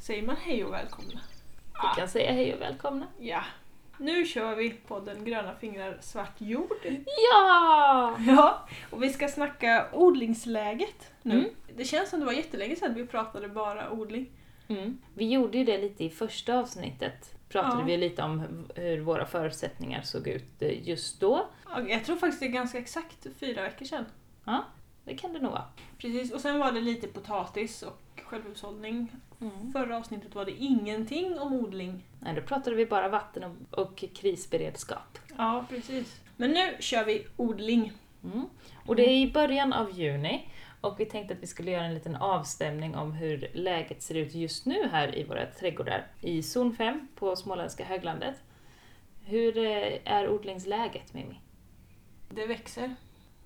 Säger man hej och välkomna? Vi kan säga hej och välkomna. Ja. Nu kör vi podden Gröna fingrar svart jord. Ja! Ja, och vi ska snacka odlingsläget nu. Mm. Det känns som det var jättelänge sedan vi pratade bara odling. Mm. Vi gjorde ju det lite i första avsnittet. Pratade Ja. vi lite om hur våra förutsättningar såg ut eh, just då. Ja, Jag tror faktiskt det är ganska exakt fyra veckor sedan. Ja, det kan det nog vara. Precis, och sen var det lite potatis och självhushållning. Mm. Förra avsnittet var det ingenting om odling. Nej, då pratade vi bara vatten och, och krisberedskap. Ja, precis. Men nu kör vi odling. Mm. Och det är i början av juni och vi tänkte att vi skulle göra en liten avstämning om hur läget ser ut just nu här i våra trädgårdar i zon 5 på Småländska höglandet. Hur eh, är odlingsläget Mimmi? Det växer.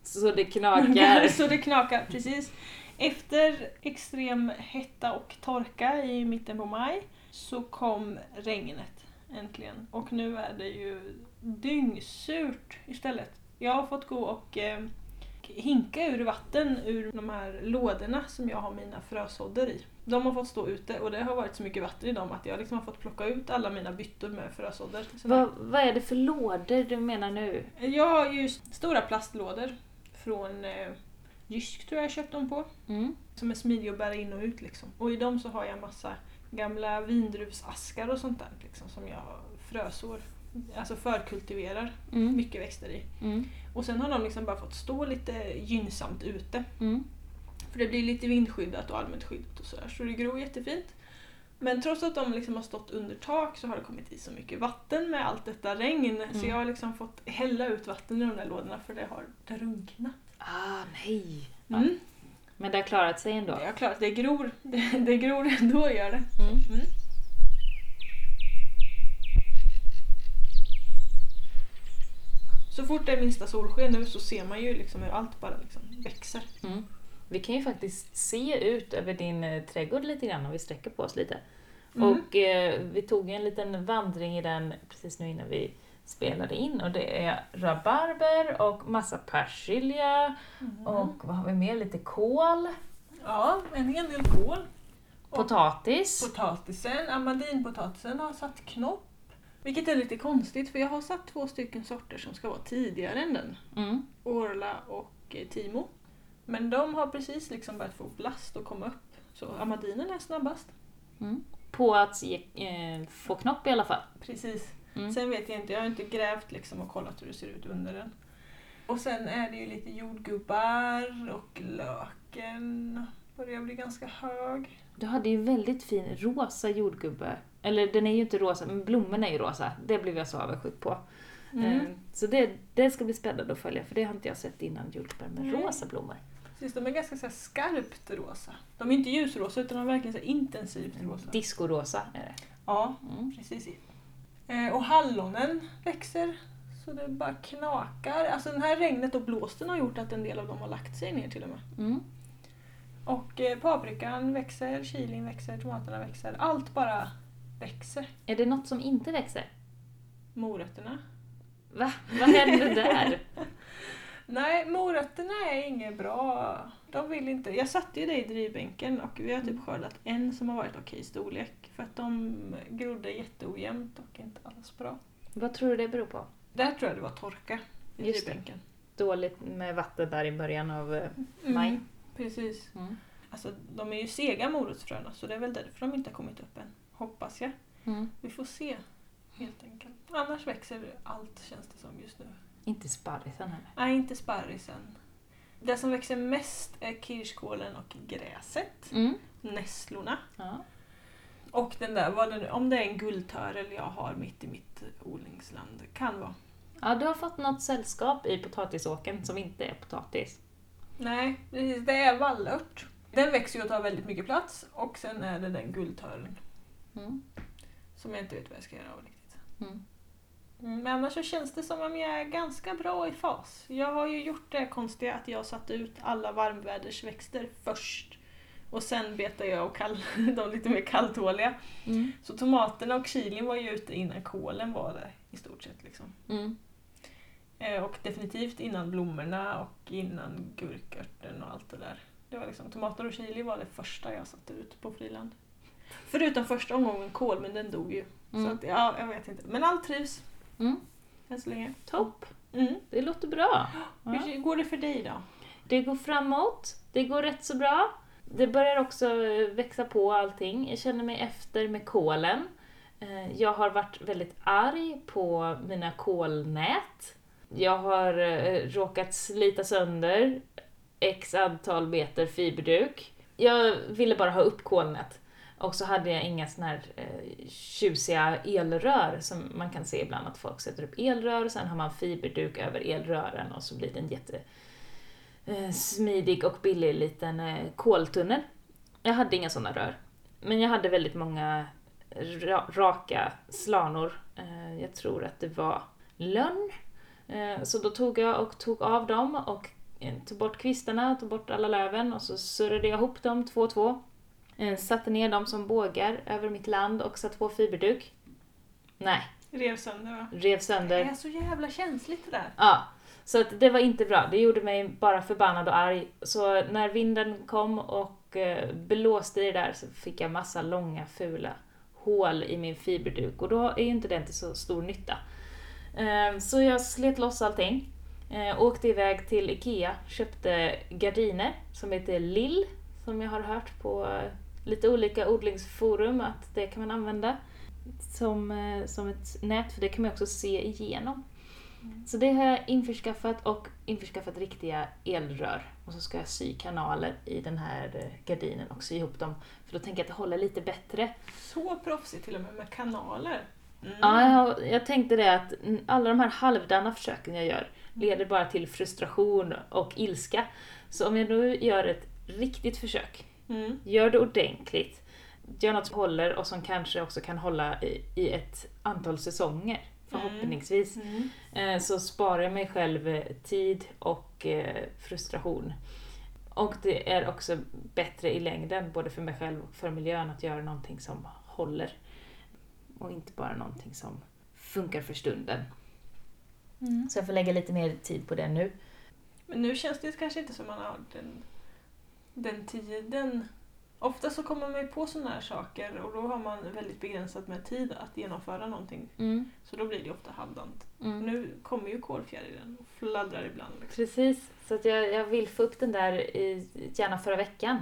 Så det knakar. Så det knakar, precis. Efter extrem hetta och torka i mitten på maj så kom regnet äntligen. Och nu är det ju dyngsurt istället. Jag har fått gå och eh, hinka ur vatten ur de här lådorna som jag har mina frösådder i. De har fått stå ute och det har varit så mycket vatten i dem att jag liksom har fått plocka ut alla mina byttor med frösådder. Så Vad, vad är det för lådor du menar nu? Jag har ju stora plastlådor från eh, Jysk tror jag jag köpt dem på. Mm. Som är smidiga att bära in och ut liksom. Och i dem så har jag massa gamla vindruvsaskar och sånt där liksom, som jag frösår. Alltså förkultiverar Mm. mycket växter i. Mm. Och sen har de liksom bara fått stå lite gynnsamt ute. Mm. För det blir lite vindskyddat och allmänt skyddat och sådär. Så det gror jättefint. Men trots att de liksom har stått under tak så har det kommit i så mycket vatten med allt detta regn. Så Mm. jag har liksom fått hälla ut vatten i de där lådorna för det har drunknat. Ah, nej. Ja. Mm. Men det har klarat sig ändå. Det är klart, det gror. Det, det gror ändå gör det. Mm. Mm. Så fort det är minsta solsken nu så ser man ju liksom hur allt bara liksom växer. Mm. Vi kan ju faktiskt se ut över din eh, trädgård lite grann om vi sträcker på oss lite. Mm. Och eh, vi tog en liten vandring i den precis nu innan vi spelade in och det är rabarber och massa persilja Mm. och vad har vi mer? Lite kål, Ja, en hel del kål. Och potatis. Potatisen, amandinpotatisen har satt knopp. Vilket är lite konstigt för jag har satt två stycken sorter som ska vara tidigare än den. Mm. Orla och eh, Timo. Men de har precis liksom börjat få blast och komma upp. Så amandinen är snabbast. Mm. På att ge, eh, få knopp i alla fall. Precis. Mm. Sen vet jag inte, jag har inte grävt liksom och kollat hur det ser ut under den. Och sen är det ju lite jordgubbar och löken börjar bli ganska hög. Du hade ju väldigt fin rosa jordgubbe. Eller den är ju inte rosa, men blommorna är ju rosa. Det blev jag så avundsjuk på. Mm. Eh, Så det, det ska bli spännande att följa, för det har inte jag sett innan, jordgubbar med Nej. rosa blommor. Precis, de är ganska så skarpt rosa. De är inte ljusrosa utan de är verkligen så intensivt rosa. Discorosa är det. Ja, Mm. precis. Eh, och hallonen växer så det bara knakar. Alltså den här regnet och blåsten har gjort att en del av dem har lagt sig ner till och med. Mm. Och eh, paprikan växer, chilin växer, tomaterna växer. Allt bara växer. Är det något som inte växer? Morötterna. Va? Vad händer där? Nej, morötterna är inget bra. De vill inte. Jag satte ju det i drivbänken och vi har typ skördat en som har varit okej storlek. För att de grodde jätteojämnt och inte alls bra. Vad tror du det beror på? Där tror jag det var torka i Just det. drivbänken. Dåligt med vatten där i början av eh, maj. Mm, precis. Mm. Alltså, de är ju sega morotsfröna så det är väl därför de inte har kommit upp än. Hoppas jag. Mm. Vi får se helt enkelt. Annars växer allt känns det som just nu. Inte sparrisen heller. Nej, inte sparrisen. Det som växer mest är kirskålen och gräset. Mm. Nässlorna. Ja. Och den där, vad det om det är en guldtörel jag har mitt i mitt odlingsland. Kan vara. ja, du har fått något sällskap i potatisåken som inte är potatis. Nej, precis. Det är vallört. Den växer ju och tar väldigt mycket plats. Och sen är det den guldtören. Mm. Som jag inte vet vad jag ska göra av riktigt. Mm. Mm, Men annars så känns det som om jag är ganska bra i fas. Jag har ju gjort det konstiga att jag satt ut alla varmvädersväxter först. Och sen betar jag och kall, de lite mer kalltåliga. Mm. Så tomaterna och chilin var ju ute innan kålen var där i stort sett. Liksom. Mm. Eh, och definitivt innan blommorna och innan gurkörten och allt det där. Det var liksom, tomater och chili var det första jag satte ut på friland. Förutom första omgången kål, men den dog ju. Så Mm. att, ja, jag vet inte. Men allt trivs. Mm. Än så länge. Topp! Mm. Det låter bra. Hur går det för dig då? Det går framåt, det går rätt så bra. Det börjar också eh, växa på allting. Jag känner mig efter med kolen. Eh, Jag har varit väldigt arg på mina kolnät. Jag har eh, råkat slita sönder x antal meter fiberduk. Jag ville bara ha upp kolnät. Och så hade jag inga såna här eh, tjusiga elrör som man kan se ibland att folk sätter upp elrör och sen har man fiberduk över elrören och så blir det en jätte eh, smidig och billig liten eh, koltunnel. Jag hade inga sådana rör. Men jag hade väldigt många ra raka slanor. Eh, jag tror att det var lönn. Eh, så då tog jag och tog av dem och eh, tog bort kvistarna, tog bort alla löven och så surrade jag ihop dem två och två. Eh, satte ner dem som bågar över mitt land och satte på fiberduk. Nej, Rev sönder va? rev Det sönder. är så jävla känsligt det där. Ja, så att det var inte bra. Det gjorde mig bara förbannad och arg. Så när vinden kom och eh, blåste i det där så fick jag massa långa fula hål i min fiberduk och då är ju inte den till så stor nytta. Eh, Så jag slet loss allting, åkte iväg till IKEA, köpte gardiner som heter Lill, som jag har hört på lite olika odlingsforum att det kan man använda som, eh, som ett nät, för det kan man också se igenom. Så det har jag införskaffat och införskaffat riktiga elrör. Och så ska jag sy kanaler i den här eh, gardinen och sy ihop dem. För då tänker jag att det håller lite bättre. Så proffsigt till och med med kanaler. Mm. Ja, jag, tänkte det att mm, alla de här halvdana försöken jag gör leder bara till frustration och ilska. Så om jag nu gör ett riktigt försök, Mm. gör det ordentligt, gör något som håller och som kanske också kan hålla i, i ett antal säsonger, förhoppningsvis. Mm. Eh, så sparar jag mig själv eh, tid och eh, frustration. Och det är också bättre i längden, både för mig själv och för miljön, att göra någonting som håller. Och inte bara någonting som funkar för stunden. Mm. Så jag får lägga lite mer tid på det nu. Men nu känns det kanske inte som man har den, den tiden. Ofta så kommer man ju på sådana här saker och då har man väldigt begränsat med tid att genomföra någonting. Mm. Så då blir det ofta halvdant. Mm. Nu kommer ju kolfjärilen och fladdrar ibland. Liksom. Precis, så att jag, jag vill få upp den där i, gärna förra veckan.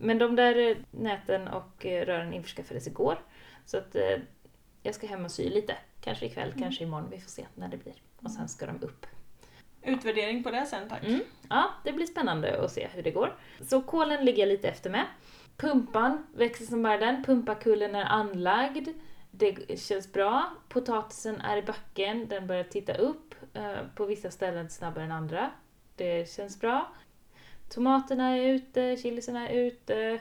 Men de där eh, näten och eh, rören införskaffades igår. Så att eh, jag ska hem och sy lite. Kanske ikväll, Mm. kanske imorgon. Vi får se när det blir. Och sen ska de upp. Utvärdering på det sen tack. Mm. Ja, det blir spännande att se hur det går. Så kolen ligger jag lite efter med. Pumpan växer som bara den. Pumpakullen är anlagd. Det känns bra. Potatisen är i backen. Den börjar titta upp. eh, På vissa ställen snabbare än andra. Det känns bra. Tomaterna är ute, chilisarna är ute.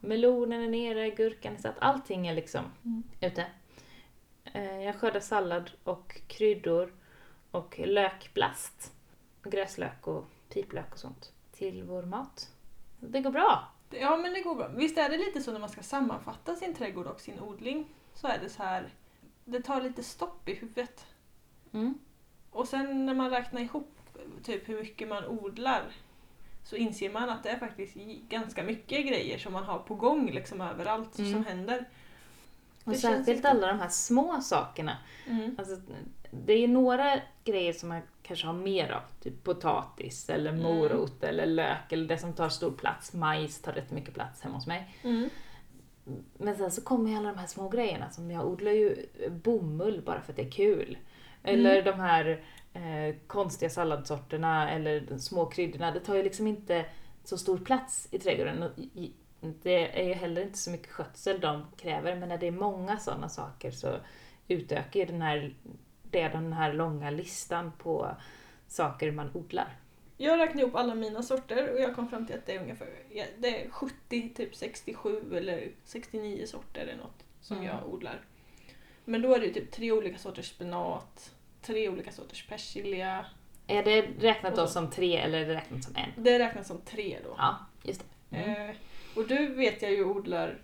Melonen är nere, gurkan är satt. Allting är liksom Mm. ute. Eh, Jag skördar sallad och kryddor och lökblast. Och gräslök och piplök och sånt till vår mat. Det går bra. Ja men det går bra. Visst är det lite så när man ska sammanfatta sin trädgård och sin odling så är det så här. Det tar lite stopp i huvudet. Mm. Och sen när man räknar ihop typ hur mycket man odlar så inser man att det är faktiskt ganska mycket grejer som man har på gång liksom överallt Mm. som händer. Och Det särskilt alla de här små sakerna. Mm. Alltså, det är några grejer som man kanske har mer av. Typ potatis eller Mm. morot eller lök eller det som tar stor plats. Majs tar rätt mycket plats hemma hos mig. Mm. Men sen så kommer ju alla de här små grejerna som jag odlar ju bomull bara för att det är kul. Eller de här eh, konstiga saladsorterna eller de små kryddorna. Det tar ju liksom inte så stor plats i trädgården. Det är ju heller inte så mycket skötsel de kräver men när det är många sådana saker så utökar ju den här, det den här långa listan på saker man odlar. Jag räknade ihop alla mina sorter och jag kom fram till att det är ungefär det är 70, typ 67 eller 69 sorter eller något som Mm. jag odlar. Men då är det typ tre olika sorters spenat, tre olika sorters persilja. Är det räknat då som tre eller är det räknat som en? Det räknas som tre då. Ja, just det. Mm. Eh, och du vet jag ju odlar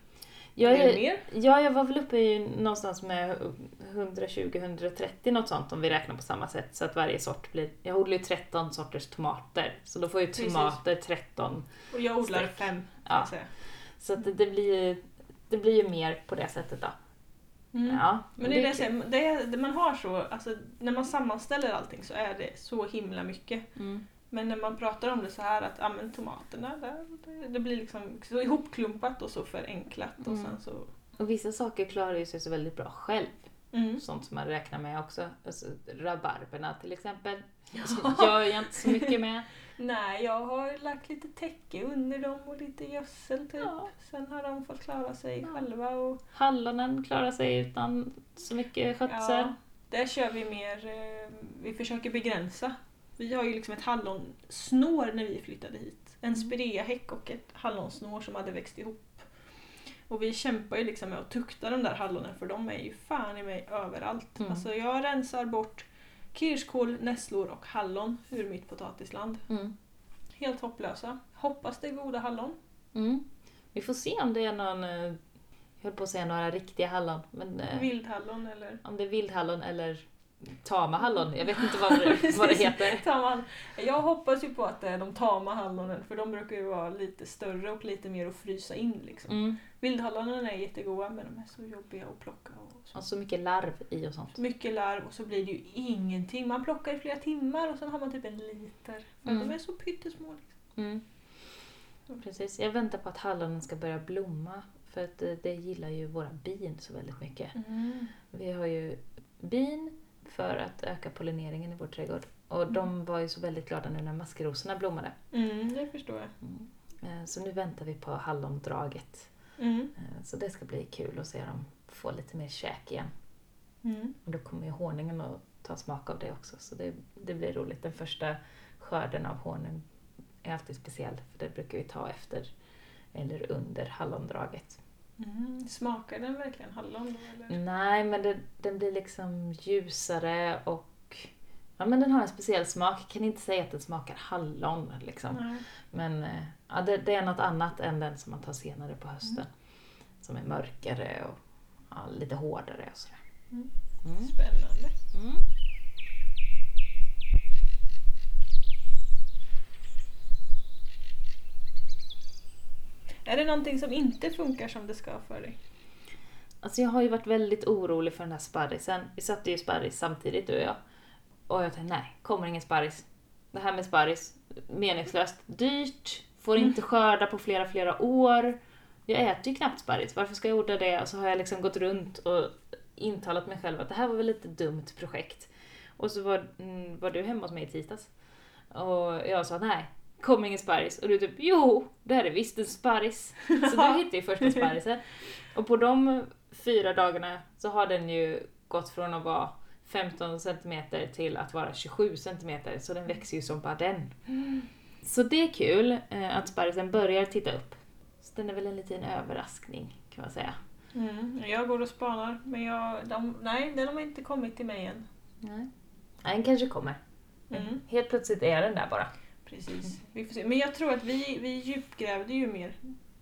Jag är, mer. Ja, jag var väl uppe i någonstans med 120-130 något sånt om vi räknar på samma sätt. Så att varje sort blir... Jag odlar ju 13 sorters tomater. Så då får ju Precis. tomater 13. Och jag odlar Streck. fem Ja. Så att det, det blir det blir ju mer på det sättet då. Mm. Ja, Men det är det, jag säger, det, är- det man har så, alltså när man sammanställer allting så är det så himla mycket. Mm. Men när man pratar om det så här att ja, men tomaterna, där, det, det blir liksom så ihopklumpat och så förenklat och Mm. sen så... Och vissa saker klarar ju sig så väldigt bra själv. Mm. Sånt som man räknar med också. Alltså, rabarberna till exempel. Så gör jag inte så mycket med. Nej, jag har lagt lite täcke under dem och lite gödsel typ. Ja. Sen har de fått klara sig Ja. själva och Hallonen klarar sig utan så mycket skötsel. ja, där kör vi mer, eh, vi försöker begränsa. Vi har ju liksom ett hallonsnår när vi flyttade hit. En Mm. spireahäck och ett hallonsnår som hade växt ihop. Och vi kämpar ju liksom med att tukta de där hallonen för de är ju fan i mig överallt. Mm. Alltså jag rensar bort kirskål, nässlor och hallon ur mitt potatisland. Mm. Helt hopplösa. Hoppas det är goda hallon. Mm. Vi får se om det är någon, eh, jag höll på att säga några riktiga hallon, men eh, Vildhallon eller... om det är vildhallon eller tama hallon, jag vet inte vad det, vad det heter. Tama. Jag hoppas ju på att det är de tama hallonen för de brukar ju vara lite större och lite mer att frysa in. Liksom. Mm. Vildhallonen är jättegoda men de är så jobbiga att plocka. Och så. Och så mycket larv i och sånt. Mycket larv och så blir det ju ingenting. Man plockar i flera timmar och sen har man typ en liter. För Mm. de är så pyttesmå. Liksom. Mm. Precis, jag väntar på att hallonen ska börja blomma. För att det, det gillar ju våra bin så väldigt mycket. Vi har ju bin för att öka pollineringen i vår trädgård. Och Mm. de var ju så väldigt glada nu när maskrosorna blommade. Mm, det förstår jag. Eh, Så nu väntar vi på hallondraget. Mm. Eh, Så det ska bli kul att se dem få lite mer käk igen. Mm. Och då kommer ju honungen att ta smak av det också. Så det, det blir roligt. Den första skörden av honung är alltid speciell. För det brukar vi ta efter eller under hallondraget. Mm. Smakar den verkligen hallon? Eller? Nej, men det, den blir liksom ljusare och ja, men den har en speciell smak. Jag kan inte säga att den smakar hallon liksom. Nej. Men eh, ja, det, det är något annat än den som man tar senare på hösten. Som är mörkare och ja, lite hårdare och sådär. Mm. Mm. Spännande. Mm. Är det någonting som inte funkar som det ska för dig? Alltså jag har ju varit väldigt orolig för den här sparrisen. Vi satte ju sparris samtidigt du och jag. Och jag tänkte, nej, kommer ingen sparris. Det här med sparris, meningslöst, dyrt, får inte skörda på flera, flera år. Jag äter ju knappt sparris, varför ska jag odla det? Och så har jag liksom gått runt och intalat mig själv att det här var väl ett dumt projekt. Och så var, mm, var du hemma hos mig i tisdags. Och jag sa nej, kommer ingen sparris. Och du typ, jo, det här är visst en sparris. Så du hittade ju första sparrisen. Och på de fyra dagarna så har den ju gått från att vara 15 cm till att vara 27 cm, så den växer ju som bara den. Så det är kul eh, att sparrisen börjar titta upp. Så den är väl en liten överraskning kan man säga. Mm. Jag går och spanar men jag, de, nej, de har inte kommit till mig än. Nej, den kanske kommer. Mm. Helt plötsligt är den där bara. Precis. Vi får se. Men jag tror att vi, vi djupgrävde ju mer.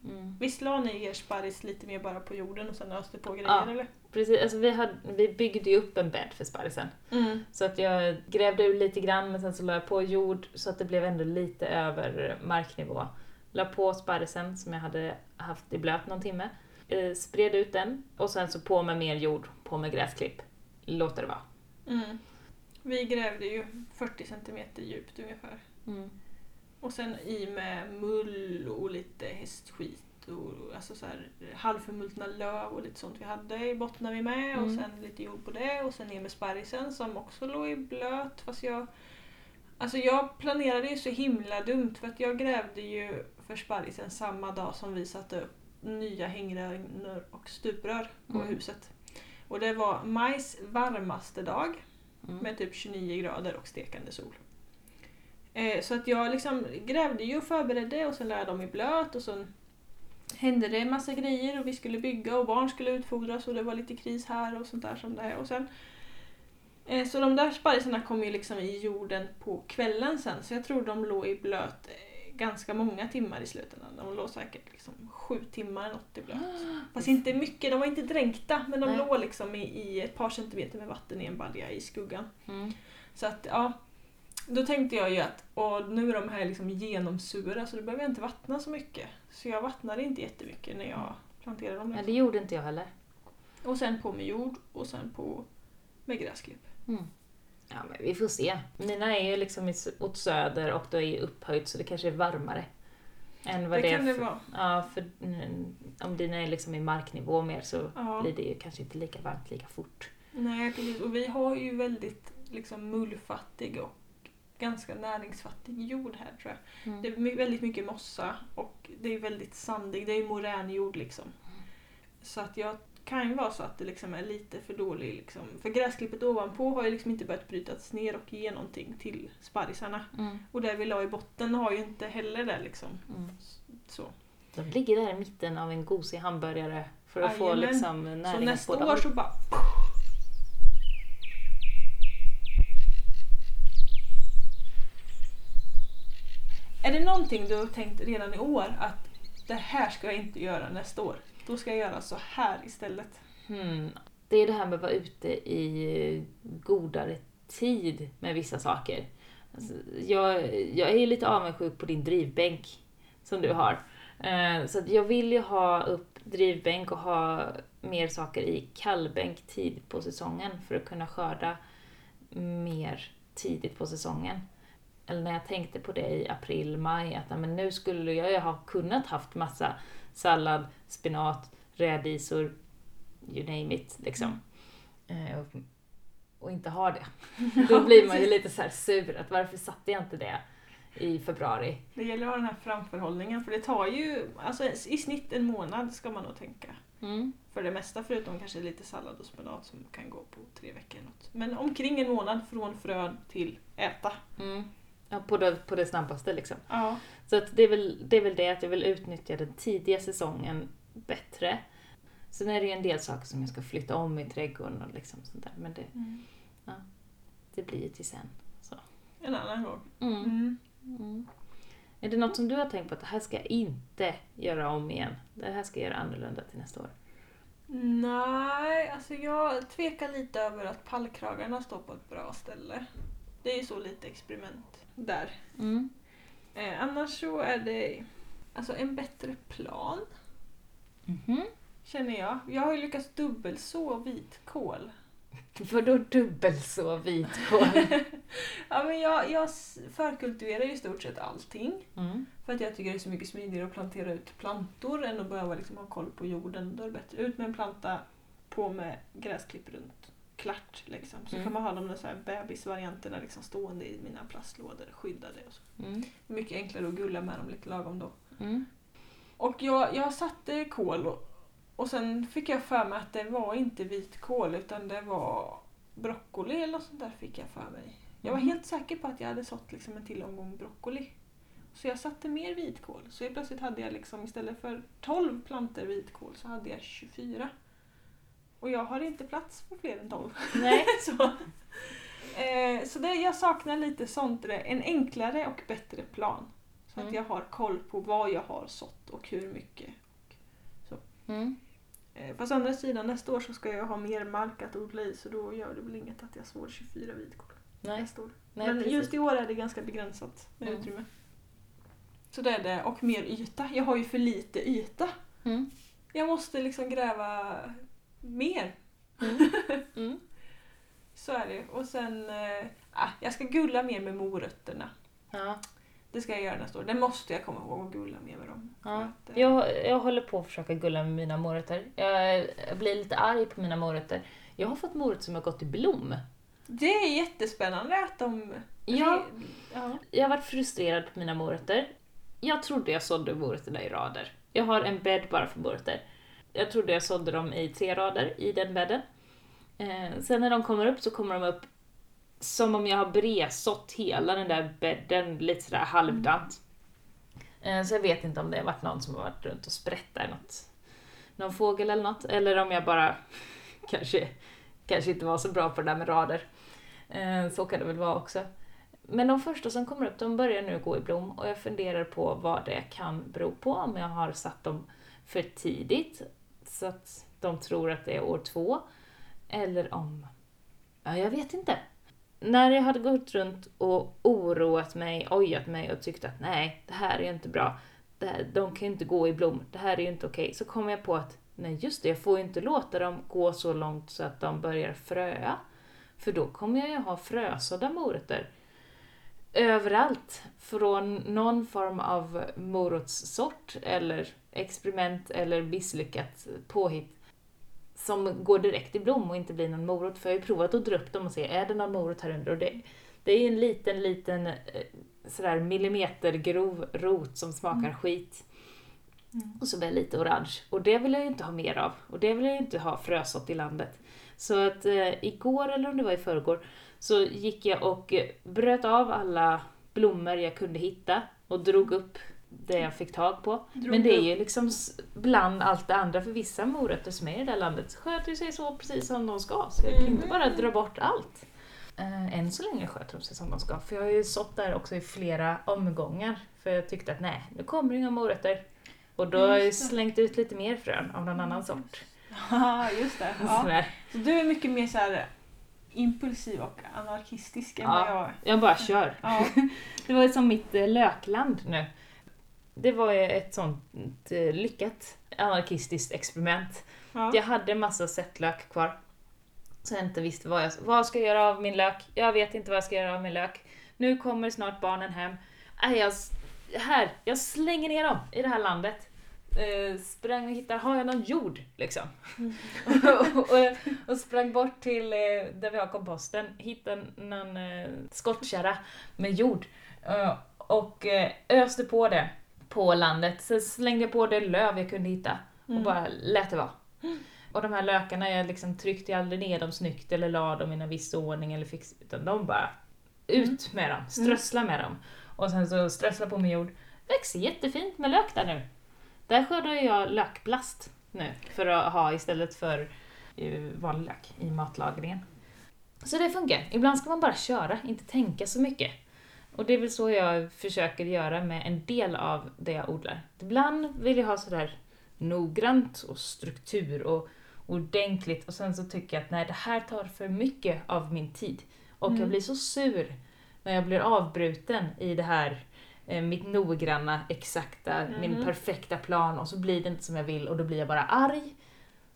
Mm. Visst la ni er sparris lite mer bara på jorden och sen öste på grejer Ja. eller? Precis, alltså vi, hade, vi byggde ju upp en bädd för sparrisen. Mm. Så att jag grävde ur lite grann men sen så la jag på jord så att det blev ändå lite över marknivå. La på sparrisen som jag hade haft i blöt någon timme. Eh, spred ut den och sen så på med mer jord, på med gräsklipp. Låter det vara. Mm. Vi grävde ju 40 centimeter djupt ungefär. Mm. Och sen i med mull och lite hästskit och alltså så här, halvförmultna löv och lite sånt vi hade bottnade vi med och Mm. sen lite jord på det och sen ner med sparrisen som också låg i blöt fast jag Alltså jag planerade ju så himla dumt för att jag grävde ju för sparrisen samma dag som vi satte upp nya hängrör och stuprör på Mm. huset. Och det var majs varmaste dag Mm. med typ 29 grader och stekande sol. Eh, så att jag liksom grävde ju och förberedde och sen jag dem i blöt och sen hände det en massa grejer och vi skulle bygga och barn skulle utfodras och det var lite kris här och sånt där som det är. Och sen, eh, så de där sparrisarna kom ju liksom i jorden på kvällen sen så jag tror de låg i blöt eh, ganska många timmar i slutändan. De låg säkert liksom sju timmar något i blöt. Fast inte mycket, de var inte dränkta men de Nej. låg liksom i, i ett par centimeter med vatten i en balja i skuggan. Mm. Så att ja, då tänkte jag ju att och nu är de här liksom genomsura så då behöver jag inte vattna så mycket. Så jag vattnade inte jättemycket när jag plantera dem. Ja, det gjorde inte jag heller. Och sen på med jord och sen på med gräsklipp. Mm. Ja, men vi får se. Mina är ju liksom åt söder och då är upphöjt så det kanske är varmare. Än vad Det det, kan är det för, vara. Ja, för om dina är liksom i marknivå mer så Ja. blir det ju kanske inte lika varmt lika fort. Nej precis, och vi har ju väldigt liksom mullfattig och ganska näringsfattig jord här tror jag. Mm. Det är väldigt mycket mossa och det är väldigt sandig, det är moränjord liksom. Så att jag kan ju vara så att det liksom är lite för dålig liksom. För gräsklippet ovanpå har ju liksom inte börjat brytas ner och ge någonting till sparrisarna. Mm. Och det vi la i botten har ju inte heller det liksom. Mm. Så, De ligger där i mitten av en gosig hamburgare för att få Jajamän. liksom så näring åt nästa år så bara... någonting du har tänkt redan i år att det här ska jag inte göra nästa år? Då ska jag göra så här istället. Hmm. Det är det här med att vara ute i godare tid med vissa saker. Alltså, jag, jag är ju lite avundsjuk på din drivbänk som du har. Eh, så att jag vill ju ha upp drivbänk och ha mer saker i kallbänk tidigt på säsongen för att kunna skörda mer tidigt på säsongen. Eller när jag tänkte på det i april, maj, att men nu skulle jag ju ha kunnat haft massa sallad, spenat, rädisor, you name it, liksom. Eh, och, och inte ha det. Då blir man ju lite så sur, att varför satte jag inte det i februari? Det gäller att ha den här framförhållningen för det tar ju alltså, i snitt en månad ska man nog tänka. Mm. För det mesta förutom kanske lite sallad och spenat som kan gå på tre veckor. eller Något. Men omkring en månad från frön till äta. Mm. Ja, på, det, på det snabbaste liksom. Ja. Så att det, är väl, det är väl det att jag vill utnyttja den tidiga säsongen bättre. Sen är det ju en del saker som jag ska flytta om i trädgården och liksom sånt där. Men det, det blir ju till sen. En annan gång. Mm. Mm. Mm. Är det något som du har tänkt på att det här ska jag inte göra om igen? Det här ska jag göra annorlunda till nästa år? Nej, alltså jag tvekar lite över att pallkragarna står på ett bra ställe. Det är ju så lite experiment där. Mm. Eh, annars så är det alltså en bättre plan, Mhm. känner jag. Jag har ju lyckats dubbelså vitkål. Vadå dubbelså vitkål? Ja, men jag, jag förkultiverar ju i stort sett allting. Mm. För att jag tycker det är så mycket smidigare att plantera ut plantor än att behöva liksom ha koll på jorden. Då är det bättre ut med en planta, på med gräsklipp runt, klart liksom. Så Mm. kan man ha de där så här bebisvarianterna liksom stående i mina plastlådor, skyddade och så. Mm. Mycket enklare att gulla med dem lite lagom då. Mm. Och jag, jag satte kål och, och sen fick jag för mig att det var inte vitkål utan det var broccoli eller något sånt där fick jag för mig. Jag var Mhm. helt säker på att jag hade sått liksom en till omgång broccoli. Så jag satte mer vitkål. Så helt plötsligt hade jag liksom istället för 12 planter vitkål så hade jag 24. Och jag har inte plats för fler än 12. Nej. så eh, så det, jag saknar lite sånt, där, en enklare och bättre plan. Så Mm. att jag har koll på vad jag har sått och hur mycket. Mm. Eh, fast å andra sidan nästa år så ska jag ha mer mark att odla i så då gör det väl inget att jag sår 24 vitkål Nej. nästa år. Nej, Men precis. just i år är det ganska begränsat med Mm. utrymme. Så det är det, och mer yta. Jag har ju för lite yta. Mm. Jag måste liksom gräva mer. Mm. Mm. Så är det. Och sen, ah, jag ska gulla mer med morötterna. Ja. Det ska jag göra nästa år. Det måste jag komma ihåg att gulla mer med dem. Ja. att, eh, Jag, jag håller på att försöka gulla med mina morötter. Jag, jag blir lite arg på mina morötter. Jag har fått morötter som har gått i blom. Det är jättespännande att de... Ja. ja. Jag har varit frustrerad på mina morötter. Jag trodde jag sådde morötterna i rader. Jag har en bädd bara för morötter. Jag trodde jag sådde dem i tre rader i den bädden. Eh, sen när de kommer upp så kommer de upp som om jag har bredsått hela den där bädden lite sådär halvdant. Eh, så jag vet inte om det har varit någon som har varit runt och sprättat något. Någon fågel eller något. Eller om jag bara kanske, kanske inte var så bra på det där med rader. Eh, så kan det väl vara också. Men de första som kommer upp, de börjar nu gå i blom och jag funderar på vad det kan bero på. Om jag har satt dem för tidigt så att de tror att det är år två. Eller om... Ja, jag vet inte. När jag hade gått runt och oroat mig, ojat mig och tyckt att nej, det här är inte bra. det här, de kan ju inte gå i blom, det här är ju inte okej. Så kom jag på att nej just det, jag får ju inte låta dem gå så långt så att de börjar fröa. För då kommer jag ju ha frösådda morötter överallt. Från någon form av morotssort eller experiment eller misslyckat påhitt som går direkt i blom och inte blir någon morot. För jag har ju provat att dra upp dem och se, är det någon morot här under? Och det, det är en liten, liten eh, sådär millimetergrov rot som smakar Mm. skit. Mm. Och så blir lite orange. Och det vill jag ju inte ha mer av. Och det vill jag ju inte ha frösått i landet. Så att eh, igår, eller om det var i förrgår, så gick jag och bröt av alla blommor jag kunde hitta och drog upp det jag fick tag på. Drog Men det är ju liksom bland allt det andra, för vissa morötter som är i det där landet sköter sig så precis som de ska. Så jag kan inte Mhm. bara dra bort allt. Eh, än så länge sköter de sig som de ska. För jag har ju sått där också i flera omgångar. För jag tyckte att nej, nu kommer inga morötter. Och då har jag slängt ut lite mer frön av någon annan sort. Ja, just det. Ja. Så du är mycket mer så här impulsiv och anarkistisk än Ja. vad jag är. Jag bara kör. Ja. Det var som mitt eh, lökland nu. Det var ett sånt eh, lyckat anarkistiskt experiment. Ja. Jag hade en massa sättlök kvar. Så jag inte visste vad jag, vad ska jag göra av min lök. Jag vet inte vad jag ska göra av min lök. Nu kommer snart barnen hem. Äh, jag, här, jag slänger ner dem i det här landet. Eh, sprang och hittade, har jag någon jord liksom? Mm. och, och, och sprang bort till eh, där vi har komposten, hittade någon eh, skottkärra med jord. Eh, och eh, öste på det på landet. Sen slängde jag på det löv jag kunde hitta och Mm. bara lät det vara. Och de här lökarna, jag liksom tryckte aldrig ner dem snyggt eller la dem i en viss ordning eller fix, utan de bara ut med dem, strössla med dem. Och sen så strössla på med jord. Växer jättefint med lök där nu. Där skördar jag lökblast nu för att ha istället för vanlig lök i matlagningen. Så det funkar. Ibland ska man bara köra, inte tänka så mycket. Och det är väl så jag försöker göra med en del av det jag odlar. Ibland vill jag ha sådär noggrant och struktur och ordentligt och sen så tycker jag att nej, det här tar för mycket av min tid. Och Mm. jag blir så sur när jag blir avbruten i det här eh, mitt noggranna, exakta, min Mhm. perfekta plan och så blir det inte som jag vill och då blir jag bara arg.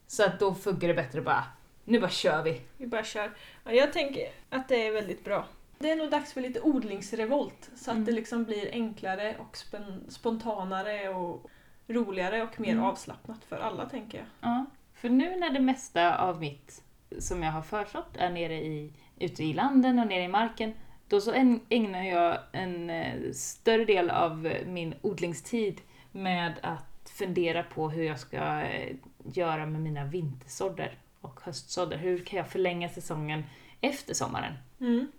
Så att då funkar det bättre bara, nu bara kör vi. Vi bara kör. Ja, jag tänker att det är väldigt bra. Det är nog dags för lite odlingsrevolt så att Mm. det liksom blir enklare och spon- spontanare och roligare och mer Mm. avslappnat för alla tänker jag. Ja, för nu när det mesta av mitt som jag har försått är nere i, ute i landen och nere i marken, då så ägn- ägnar jag en eh, större del av min odlingstid med att fundera på hur jag ska eh, göra med mina vintersådder och höstsådder. Hur kan jag förlänga säsongen efter sommaren? Mm.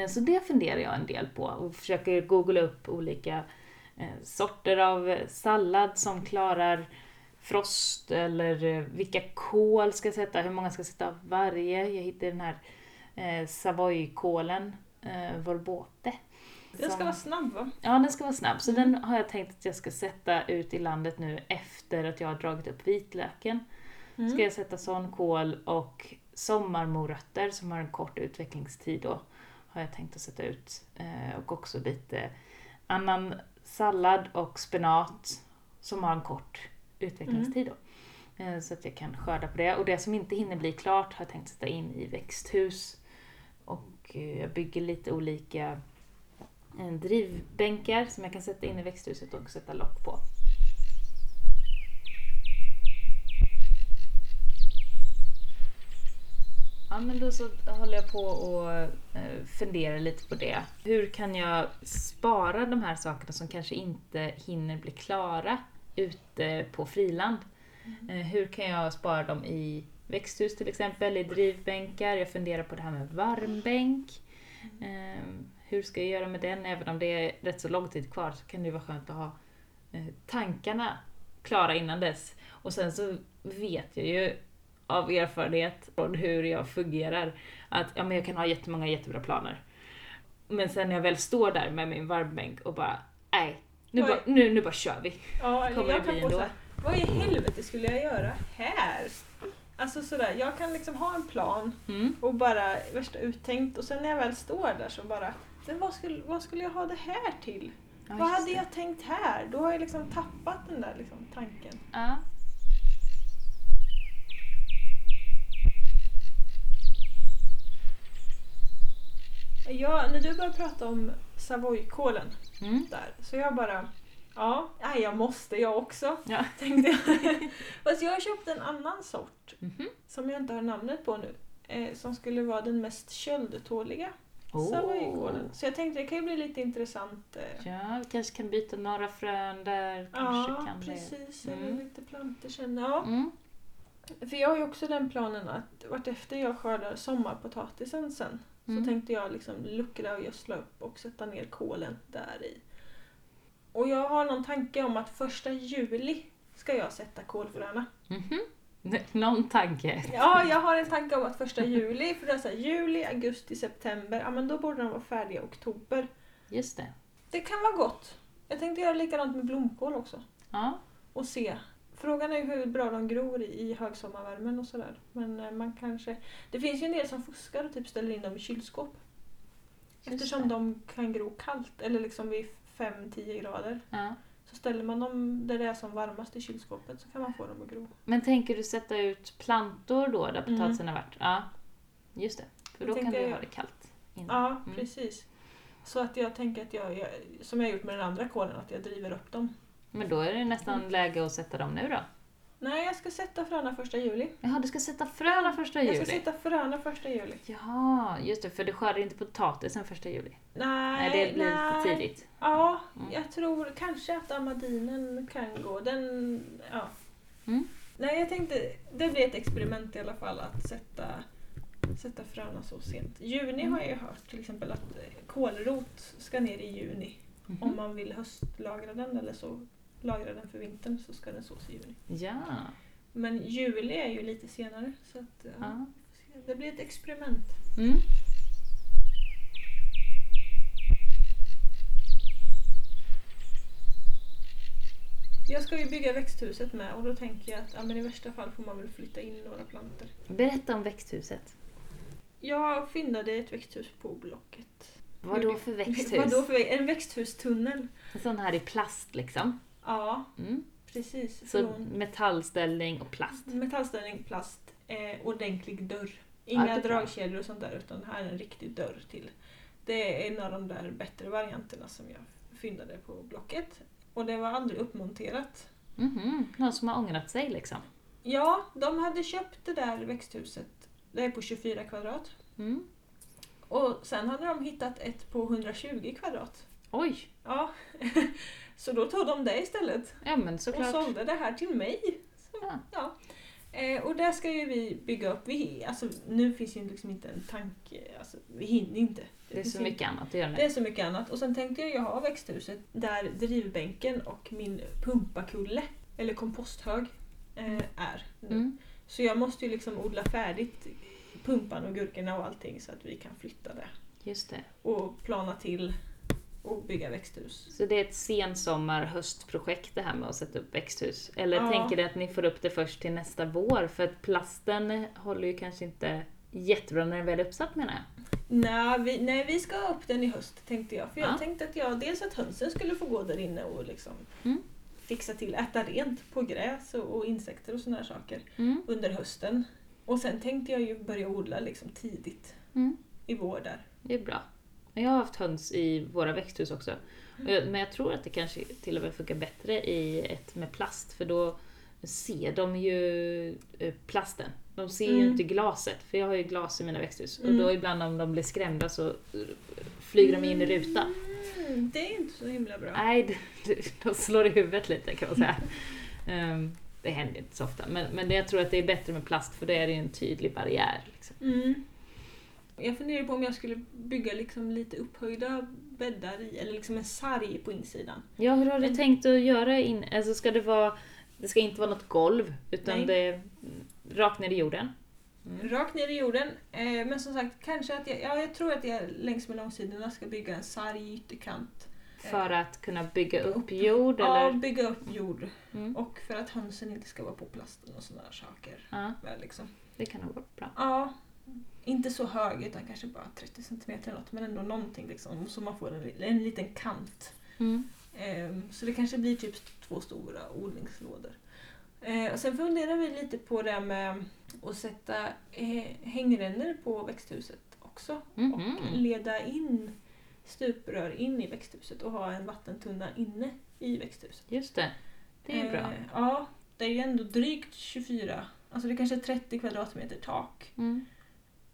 Eh, Så det funderar jag en del på och försöker googla upp olika eh, sorter av eh, sallad som klarar frost eller vilka kål ska jag sätta, hur många ska jag sätta av varje. Jag hittade den här eh, Savoykålen, eh, Vorbote. Den ska vara snabb va? Ja, den ska vara snabb. Så den har jag tänkt att jag ska sätta ut i landet nu efter att jag har dragit upp vitlöken. Mm. Ska jag sätta sån kål och sommarmorötter som har en kort utvecklingstid då har jag tänkt att sätta ut. Eh, och också lite annan sallad och spenat som har en kort utvecklingstid då. Eh, så att jag kan skörda på det. Och det som inte hinner bli klart har jag tänkt sätta in i växthus. Och eh, jag bygger lite olika drivbänkar som jag kan sätta in i växthuset och sätta lock på. Ja, men då så håller jag på och eh, funderar lite på det. Hur kan jag spara de här sakerna som kanske inte hinner bli klara ute på friland? Eh, hur kan jag spara dem i växthus till exempel, i drivbänkar? Jag funderar på det här med varmbänk. Eh, hur ska jag göra med den? Även om det är rätt så lång tid kvar så kan det vara skönt att ha eh, tankarna klara innan dess. Och sen så vet jag ju av erfarenhet från hur jag fungerar att ja, men jag kan ha jättemånga jättebra planer. Men sen när jag väl står där med min varmbänk och bara nej, nu, bara, nu, nu bara kör vi. Ja, eller Kommer jag det bli ändå? vad i helvete skulle jag göra här? Alltså sådär, jag kan liksom ha en plan Mm. och bara värsta uttänkt och sen när jag väl står där så bara, men vad skulle, vad skulle jag ha det här till? Ja, Vad hade det. jag tänkt här? Då har jag liksom tappat den där liksom, tanken. Ja. Ja, när du började prata om Savoykålen Mm. där, så jag bara Ja, nej, jag måste jag också, Ja. tänkte jag. Fast jag har köpt en annan sort Mhm. som jag inte har namnet på nu. Eh, som skulle vara den mest köldtåliga Oh. Savoykålen. Så jag tänkte det kan ju bli lite intressant. Eh, Ja, vi kanske kan byta några frön där. Kanske ja, kan det. precis. Mm. Eller lite plantor sen. Ja. Mm. För jag har ju också den planen att vartefter jag skördar sommarpotatisen sen Mm. så tänkte jag liksom luckra och gödsla upp och sätta ner kålen där i. Och jag har någon tanke om att första juli ska jag sätta kålfröna. Mhm. N- Någon tanke? Ja, jag har en tanke om att första juli, för det är så här, juli, augusti, september, ja men då borde de vara färdiga i oktober. Just det. Det kan vara gott. Jag tänkte göra likadant med blomkål också. Ja. och se. Frågan är hur bra de gror i, högsommarvärmen och sådär. Men eh, man kanske... Det finns ju en del som fuskar och typ ställer in dem i kylskåp. Eftersom de kan gro kallt, eller liksom vid 5-10 grader. ja. Så ställer man dem där det är som varmast i kylskåpet så kan man få dem att gro. Men tänker du sätta ut plantor då där Mm. potatisen har varit? Ja. Just det. För då kan du jag- ha det kallt. inne. Ja, Mm. precis. Så att jag tänker att jag, jag, som jag gjort med den andra kålen, att jag driver upp dem. Men då är det nästan Mm. läge att sätta dem nu då. Nej, jag ska sätta fröna första juli. Jaha, du ska sätta fröna första Jag juli? ska sätta fröna första juli. Ja, just det. För du skördar inte potatisen första juli. Nej, Nej, det blir nej. lite tidigt. Ja, Mm. jag tror kanske att amadinen kan gå. Den, ja. Mm. Nej, jag tänkte, det blir ett experiment i alla fall att sätta, sätta fröna så sent. Juni Mm. har jag ju hört till exempel att eh, kålrot ska ner i juni. Mhm. Om man vill höstlagra den eller så lagra den för vintern så ska den sås i juni. Ja. Men juli är ju lite senare så att, ja, ja. det blir ett experiment. Mm. Jag ska ju bygga växthuset med och då tänker jag att ja, men i värsta fall får man väl flytta in några plantor. Berätta om växthuset. Jag fyndade ett växthus på Blocket. Vad då för växthus? Vadå för? En växthustunnel. En sån här i plast liksom. Ja, Mm. precis. Så Från metallställning och plast. metallställning, plast, eh, ordentlig dörr. Ja, Inga bra. dragkedjor och sånt där utan här är en riktig dörr till. Det är en av de där bättre varianterna som jag fyndade på Blocket. Och det var aldrig uppmonterat. Mhm. Någon som har ångrat sig liksom. Ja, de hade köpt det där växthuset. Det är på 24 kvadrat. Mm. Och sen hade de hittat ett på 120 kvadrat. Oj! Ja, så då tog de det istället Ja men och såklart. sålde det här till mig. Så, Ja. ja. Eh, och där ska ju vi bygga upp. Vi, alltså, nu finns ju liksom inte en tanke, alltså, vi hinner inte. Det är finns så inte- mycket annat att göra Det nu. är så mycket annat. Och sen tänkte jag ju ha växthuset där drivbänken och min pumpakulle, eller komposthög, eh, är nu. Mm. Så jag måste ju liksom odla färdigt pumpan och gurkorna och allting så att vi kan flytta det. Just det. Och plana till och bygga växthus. Så det är ett sensommar höstprojekt det här med att sätta upp växthus? Eller Ja. tänker ni att ni får upp det först till nästa vår? För att plasten håller ju kanske inte jättebra när den väl är uppsatt menar jag. Nej vi, nej, vi ska ha upp den i höst tänkte jag. För jag Ja. tänkte att jag, dels att hönsen skulle få gå där inne och liksom Mm. fixa till, äta rent på gräs och, och insekter och här saker Mm. under hösten. Och sen tänkte jag ju börja odla liksom tidigt Mm. i vår där. Det är bra. Jag har haft höns i våra växthus också. Men jag tror att det kanske till och med funkar bättre i ett med plast för då ser de ju eh, plasten. De ser ju Mm. inte glaset, för jag har ju glas i mina växthus. Mm. Och då ibland om de blir skrämda så flyger de in i rutan. Mm, det är inte så himla bra. Nej, de, slår i huvudet lite kan man säga. Ehm, det händer inte så ofta. Men, men jag tror att det är bättre med plast för då är det ju en tydlig barriär. Liksom. Jag funderar på om jag skulle bygga liksom lite upphöjda bäddar i, eller liksom en sarg på insidan. Ja, hur har du Men- tänkt att göra in? Alltså ska det vara... Det ska inte vara något golv, utan Nej. det är rakt ner i jorden. Mm. Rakt ner i jorden. Eh, men som sagt, kanske att jag, ja, jag tror att jag längs med långsidorna ska bygga en sarg i ytterkant. För att kunna bygga upp upp- jord Ja, eller? bygga upp jord. Mm. Och för att hönsen inte ska vara på plasten och sådana saker. Ja, Väl, liksom. det kan nog vara bra. Ja, inte så hög utan kanske bara 30 cm eller något men ändå någonting liksom så man får en, en liten kant Mm. Ehm, Så det kanske blir typ två stora odlingslådor. Eh, och sen funderar vi lite på det här med att sätta hängrännor på växthuset också. Mhm. Och leda in stuprör in i växthuset och ha en vattentunna inne i växthuset. Just det. Det är bra. Eh, ja, det är ju ändå drygt 24, alltså det kanske är 30 kvadratmeter tak. Mm.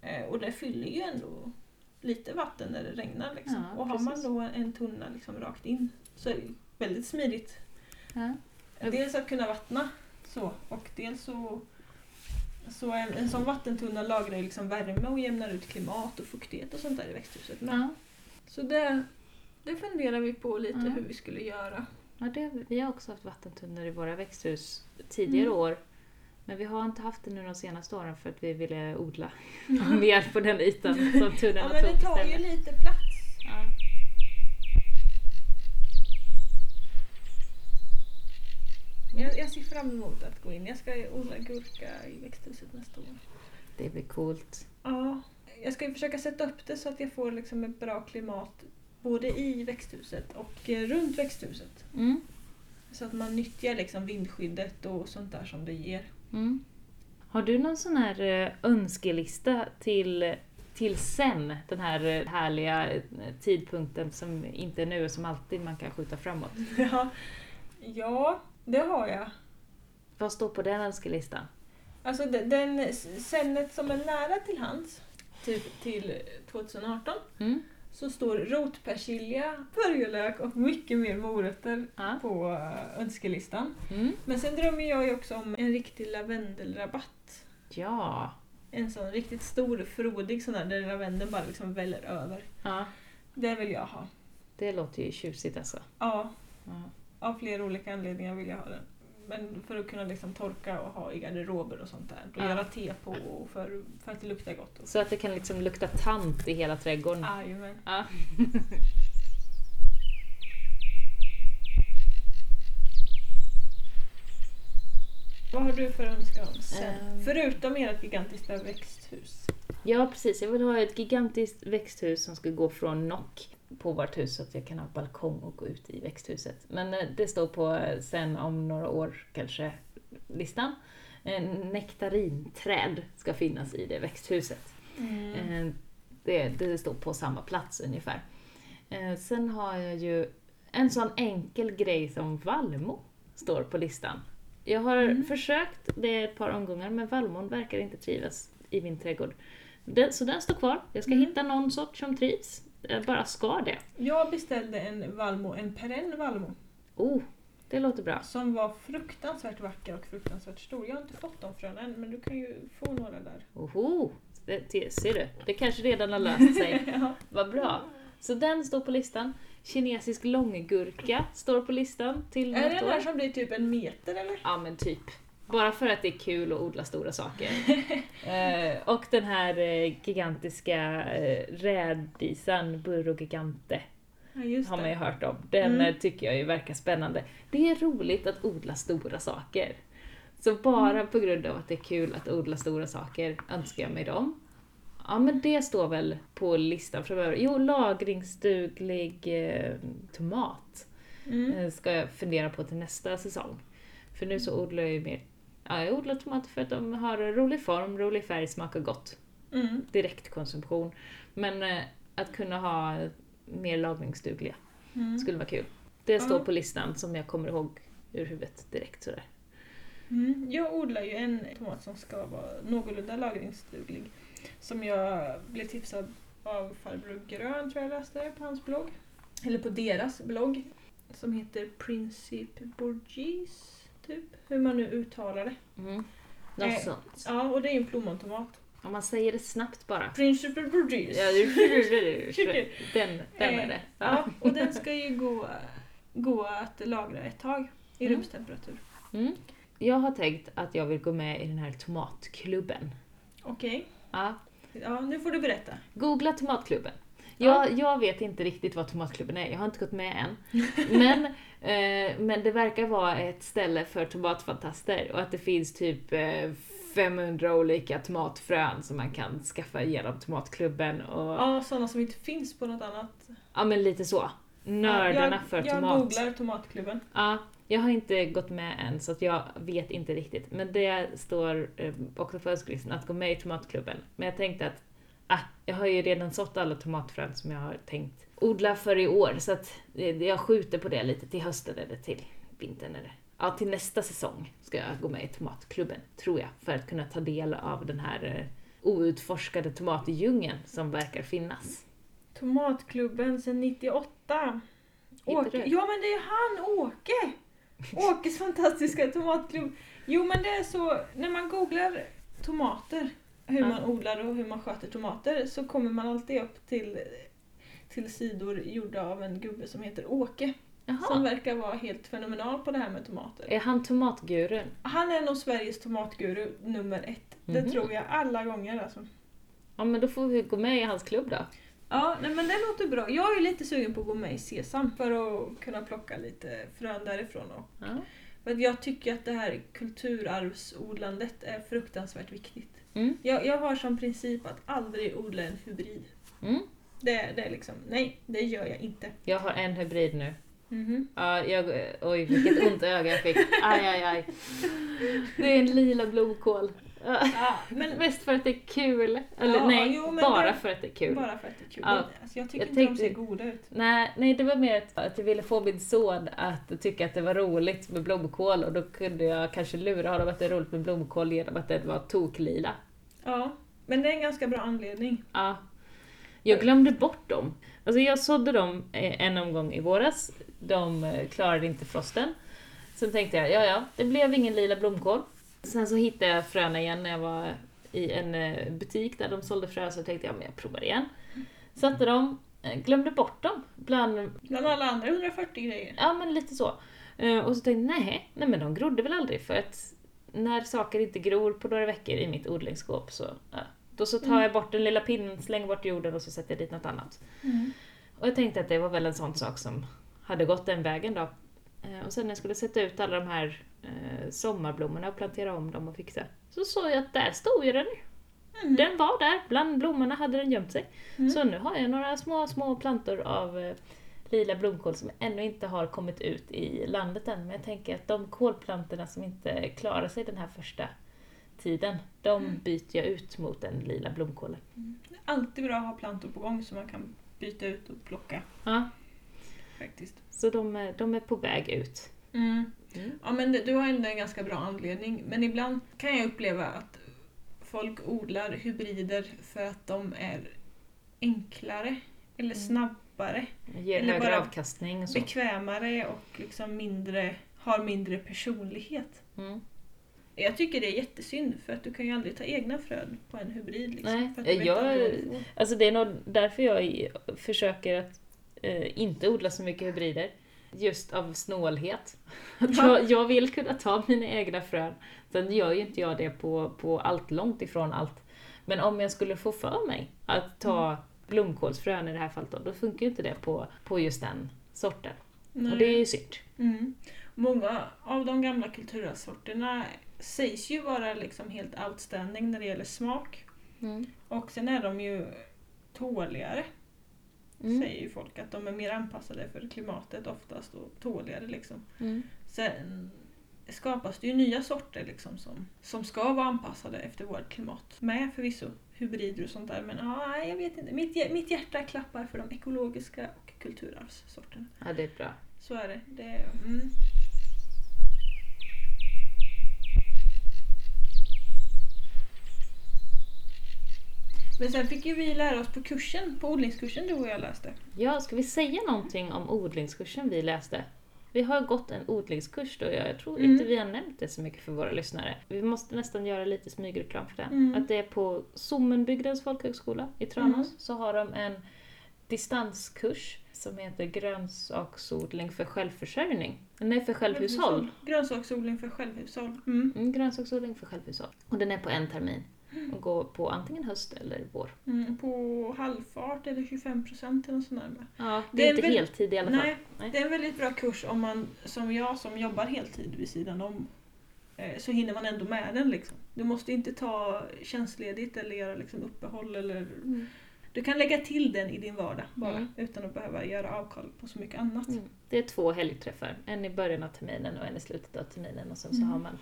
Eh, och det fyller ju ändå lite vatten när det regnar. Liksom. Ja, och har man då en tunna liksom rakt in så är det väldigt smidigt. Ja. Dels att kunna vattna så och dels så, så en, en sån vattentunna lagrar liksom värme och jämnar ut klimat och fuktighet och sånt där i växthuset. med. Ja. Så det, det funderar vi på lite hur vi skulle göra. Ja, det, vi har också haft vattentunnor i våra växthus tidigare Mm. år. Men vi har inte haft det nu de senaste åren för att vi ville odla mer på den ytan som Ja tunnorna men det tar ju istället. lite plats. Ja. Jag, jag ser fram emot att gå in. Jag ska odla gurka i växthuset nästa år. Det blir coolt. Ja, jag ska ju försöka sätta upp det så att jag får liksom ett bra klimat både i växthuset och runt växthuset. Mm. Så att man nyttjar liksom vindskyddet och sånt där som det ger. Mm. Har du någon sån här eh, önskelista till, till sen? Den här eh, härliga eh, tidpunkten som inte är nu och som alltid man kan skjuta framåt. Ja, ja det har jag. Vad står på den önskelistan? Alltså de- den s- sennet som är nära till hands, typ till 2018, Mm. Så står rotpersilja, purjolök och mycket mer morötter Ja. på eh, önskelistan. Mm. Men sen drömmer jag ju också om en riktig lavendelrabatt. Ja. En sån riktigt stor, frodig sån där, där lavendeln bara liksom väller över. ja. Det vill jag ha. Det låter ju tjusigt alltså. Ja, Ja. av flera olika anledningar vill jag ha den. Men för att kunna liksom torka och ha i garderober och sånt där. Och Ja. göra te på och för, för att det luktar gott. Så att det kan liksom lukta tant i hela trädgården. Jajamän. Ja. Vad har du för önskan sen? Ehm. Förutom ert gigantiska växthus. Ja, precis. Jag vill ha ett gigantiskt växthus som ska gå från nock på vårt hus så att jag kan ha balkong och gå ut i växthuset. Men eh, det står på eh, sen om några år kanske listan. En nektarinträd ska finnas i det växthuset. Mm. Eh, Det, det står på samma plats ungefär. Eh, Sen har jag ju en sån enkel grej som vallmo står på listan. Jag har Mm. försökt det ett par omgångar men vallmon verkar inte trivas i min trädgård. Den, så den står kvar. Jag ska Mm. hitta någon sort som trivs. Jag bara ska det. Jag beställde en valmo, en perenn valmo. Oh, det låter bra. Som var fruktansvärt vacker och fruktansvärt stor. Jag har inte fått de fröna än men du kan ju få några där. Oho, det, det, ser du? Det kanske redan har löst sig. ja. Vad bra. Så den står på listan. Kinesisk långgurka står på listan till Är det den där som blir typ en meter eller? Ja men typ. Bara för att det är kul att odla stora saker. eh, och den här eh, gigantiska eh, rädisan, Burro Gigante, Ja har man ju hört om. Den Mm. eh, tycker jag ju verkar spännande. Det är roligt att odla stora saker. Så bara Mm. på grund av att det är kul att odla stora saker önskar jag mig dem. Ja men det står väl på listan framöver. Jo, lagringsduglig eh, tomat Mm. eh, ska jag fundera på till nästa säsong. För nu så odlar jag ju mer Ja, jag odlar tomater för att de har rolig form, rolig färg, smakar gott. Mm. Direktkonsumtion. Men eh, att kunna ha mer lagringsdugliga Mm. skulle vara kul. Det står på listan som jag kommer ihåg ur huvudet direkt sådär. Mm. Jag odlar ju en tomat som ska vara någorlunda lagringsduglig. Som jag blev tipsad av farbror Grön, tror jag läste det, på hans blogg. Eller på deras blogg. Som heter Principe Bourgeois, typ. Hur man nu uttalar det. Mm. Något Eh, sånt. Ja, och det är en plommontomat. Om man säger det snabbt bara. Principe Bourgeois. Ja, den, den är det. Ja, och den ska ju gå, gå att lagra ett tag i Mm. rumstemperatur. Mm. Jag har tänkt att jag vill gå med i den här tomatklubben. Okej. Ja, Ja, nu får du berätta. Googla Tomatklubben. Ja. Jag, jag vet inte riktigt vad Tomatklubben är, jag har inte gått med än. Men, eh, men det verkar vara ett ställe för tomatfantaster och att det finns typ eh, 500 olika tomatfrön som man kan skaffa genom Tomatklubben. Och, ja. Ja, sådana som inte finns på något annat. men lite så. nördarna jag, för jag tomat. googlar Tomatklubben. Ja, jag har inte gått med än så att jag vet inte riktigt. Men det står eh, också på önskelistan att gå med i tomatklubben. Men jag tänkte att ah, jag har ju redan sått alla tomatfrön som jag har tänkt odla för i år. Så att eh, jag skjuter på det lite till hösten eller till vintern eller ja, till nästa säsong ska jag gå med i tomatklubben, tror jag. För att kunna ta del av den här eh, outforskade tomatdjungeln som verkar finnas. Tomatklubben sedan 98. Åke. Ja men det är han, Åke! Åkes fantastiska tomatklubb. Jo men det är så, när man googlar tomater, hur man odlar och hur man sköter tomater, så kommer man alltid upp till, till sidor gjorda av en gubbe som heter Åke. Som Jaha, verkar vara helt fenomenal på det här med tomater. är han tomatgurun? Han är nog Sveriges tomatguru nummer ett. Det Mhm. tror jag alla gånger alltså. Ja men då får vi gå med i hans klubb då. Ja, nej, men det låter bra. Jag är lite sugen på att gå med i Sesam för att kunna plocka lite frön därifrån. Och, Ja. för jag tycker att det här kulturarvsodlandet är fruktansvärt viktigt. Mm. Jag, jag har som princip att aldrig odla en hybrid. Mm. Det, det är liksom, nej, det gör jag inte. Jag har en hybrid nu. Mhm. Ja, jag, oj vilket ont öga jag fick. Aj, aj, aj. Det är en lila blomkål. Ja, men Mest för att det är kul. Eller Ja, nej, jo, bara det- för att det är kul. bara för att det är kul. Ja. Alltså, jag tycker Jag inte de tänkte- ser goda ut. Nej, nej, det var mer att, att jag ville få min son att tycka att det var roligt med blomkål och då kunde jag kanske lura honom att det är roligt med blomkål genom att den var toklila. Ja, men det är en ganska bra anledning. Ja. Jag glömde bort dem. Alltså jag sådde dem eh, en omgång i våras. De eh, klarade inte frosten. Sen tänkte jag, ja ja, det blev ingen lila blomkål. Sen så hittade jag fröna igen när jag var i en eh, butik där de sålde frö, så tänkte jag, men jag provar igen. Satte dem, glömde bort dem bland, Bland alla andra 140 grejer. ja men lite så. Och så tänkte jag, nej, nej men de grodde väl aldrig för att när saker inte gror på några veckor i mitt odlingsskåp så, ja, då så tar Mm. jag bort den lilla pinnen, slänger bort jorden och så sätter jag dit något annat. Och jag tänkte att det var väl en sån sak som hade gått den vägen då. Eh, Och sen när jag skulle sätta ut alla de här eh, sommarblommorna och plantera om dem och fixa, så såg jag att där stod ju den. Mm. Den var där, bland blommorna hade den gömt sig. Mm. Så nu har jag några små, små plantor av eh, lila blomkål som ännu inte har kommit ut i landet än. Men jag tänker att de kolplantorna som inte klarar sig den här första tiden, de Mm. byter jag ut mot den lila blomkålen. Det är alltid bra att ha plantor på gång så man kan byta ut och plocka. Ja, Faktiskt. så de, är- de är på väg ut. Mm. Mm. Ja, men du har ändå en ganska bra anledning. Men ibland kan jag uppleva att folk odlar hybrider för att de är enklare eller Mm. Snabbare, Ger Eller högre bara avkastning och så. bekvämare och liksom mindre, har mindre personlighet. Mm. Jag tycker det är jättesynd för att du kan ju aldrig ta egna frön på en hybrid. Liksom, Nej, jag-. Alltså det är nog därför jag försöker att eh, inte odla så mycket hybrider. Just av snålhet. Ja. jag, jag vill kunna ta mina egna frön. Sen gör ju inte jag det på, på allt, långt ifrån allt. Men om jag skulle få för mig att ta blomkålsfrön i det här fallet då, då funkar ju inte det på, på just den sorten. Nej. Och det är ju synd. Mm. Många av de gamla kultursorterna sägs ju vara liksom helt outstanding när det gäller smak. Och sen är de ju tåligare, Mm. säger ju folk. Att de är mer anpassade för klimatet oftast och tåligare liksom. Mm. Sen skapas det ju nya sorter liksom som, som ska vara anpassade efter vårt klimat. Med förvisso hybrider och sånt där men ja, jag vet inte. Mitt, mitt hjärta klappar för de ekologiska och kulturarvssorterna. Ja, det är bra. Så är det. det mm. Men sen fick ju vi lära oss på kursen, på odlingskursen du och jag läste. Ja, ska vi säga någonting om odlingskursen vi läste? Vi har gått en odlingskurs då, jag tror Mm. inte vi har nämnt det så mycket för våra lyssnare. Vi måste nästan göra lite smygreklam för den. Mm. Att det är på Sommenbygdens folkhögskola i Tranås, Mm. så har de en distanskurs som heter grönsaksodling för självförsörjning. Nej, för självhushåll. Grönsaksodling för självhushåll. Mm. Mm, grönsaksodling för självhushåll. Och den är på en termin. Och går på antingen höst eller vår. Mm. På halvfart eller 25 procent eller något sånt där. Ja, det, Det är inte heltid i alla fall. Nej, det är en väldigt bra kurs om man, som jag som jobbar heltid vid sidan om, eh, så hinner man ändå med den liksom. Du måste inte ta tjänstledigt eller göra liksom uppehåll eller Mm. Du kan lägga till den i din vardag bara, Mm. utan att behöva göra avkall på så mycket annat. Mm. Det är två helgträffar, en i början av terminen och en i slutet av terminen och sen så Mm. har man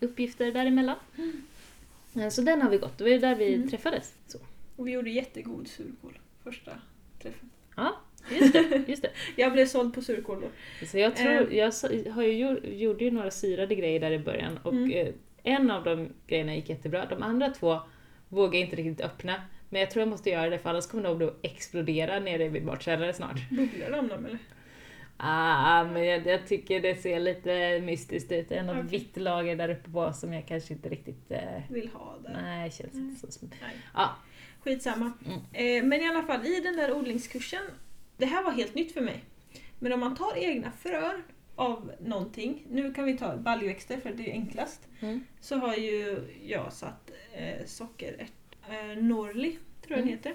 uppgifter däremellan. Eh, Så den har vi gått, det var ju där vi Mm. träffades. Så. Och vi gjorde jättegod surkål första träffen. Ja, just det. Just det. Jag blev såld på surkål då. Så jag, tror, Eh. jag har ju, gjorde ju några syrade grejer där i början och Mm. eh, en av de grejerna gick jättebra. De andra två vågar jag inte riktigt öppna. Men jag tror jag måste göra det för annars kommer de att explodera nere vid matkällaren snart. Bubblar de dem eller? Ah, men jag, jag tycker det ser lite mystiskt ut. Det är något Okej. vitt lager där uppe på som jag kanske inte riktigt... Eh, Vill ha där. nej, känns Nej. inte så sm- Nej. Ja. Skitsamma. Mm. Eh, men i alla fall, i den där odlingskursen, det här var helt nytt för mig. Men om man tar egna frön av någonting, nu kan vi ta baljväxter för det är enklast, Mm. så har ju jag satt eh, sockerärt, eh, Norli, tror jag den Mm. heter.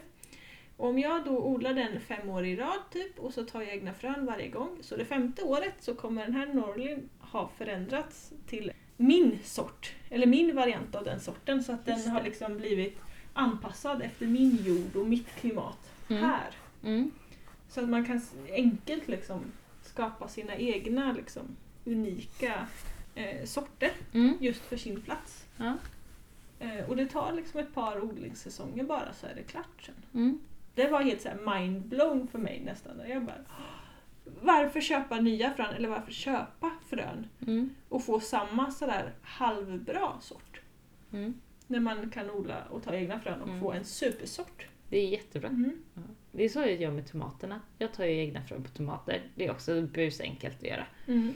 Och om jag då odlar den fem år i rad typ och så tar jag egna frön varje gång, så det femte året så kommer den här Norlin ha förändrats till min sort, eller min variant av den sorten, så att den Just det. har liksom blivit anpassad efter min jord och mitt klimat Mm. här. Mm. Så att man kan enkelt liksom skapa sina egna liksom, unika eh, sorter Mm. just för sin plats. Ja. Eh, och det tar liksom ett par odlingssäsonger bara så är det klart sen. Det var helt så här mind-blown för mig nästan. Jag bara, varför köpa nya frön eller varför köpa frön Mm. och få samma sådär halvbra sort? Mm. När man kan odla och ta egna frön och Mm. få en supersort. Det är jättebra. Mm. Ja. Det är så jag gör med tomaterna. Jag tar ju egna frön på tomater. Det är också busenkelt att göra. Mm.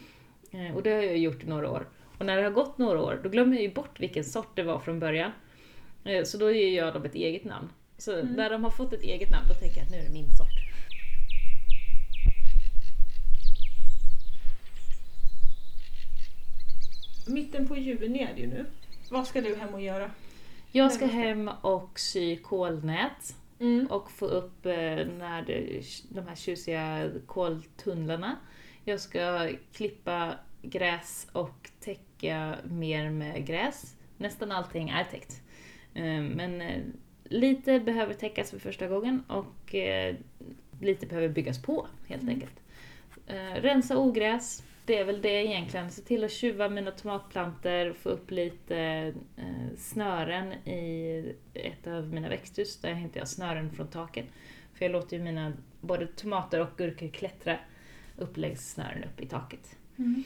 Eh, Och det har jag gjort i några år. Och när det har gått några år, då glömmer jag ju bort vilken sort det var från början. Eh, Så då ger jag dem ett eget namn. Så Mm. när de har fått ett eget namn, då tänker jag att nu är det min sort. Mitten på juni är det ju nu. Vad ska du hem och göra? Jag ska hem och sy kolnät Mm. och få upp eh, när det, de här tjusiga koltunnlarna. Jag ska klippa gräs och täcka mer med gräs. Nästan allting är täckt. Eh, Men eh, lite behöver täckas för första gången och eh, lite behöver byggas på helt Mm. enkelt. Eh, Rensa ogräs, det är väl det egentligen. Se till att tjuva mina tomatplanter, få upp lite eh, snören i ett av mina växthus där hämtar jag snören från taket. För jag låter ju mina både tomater och gurkor klättra upp längs snören upp i taket. Mm.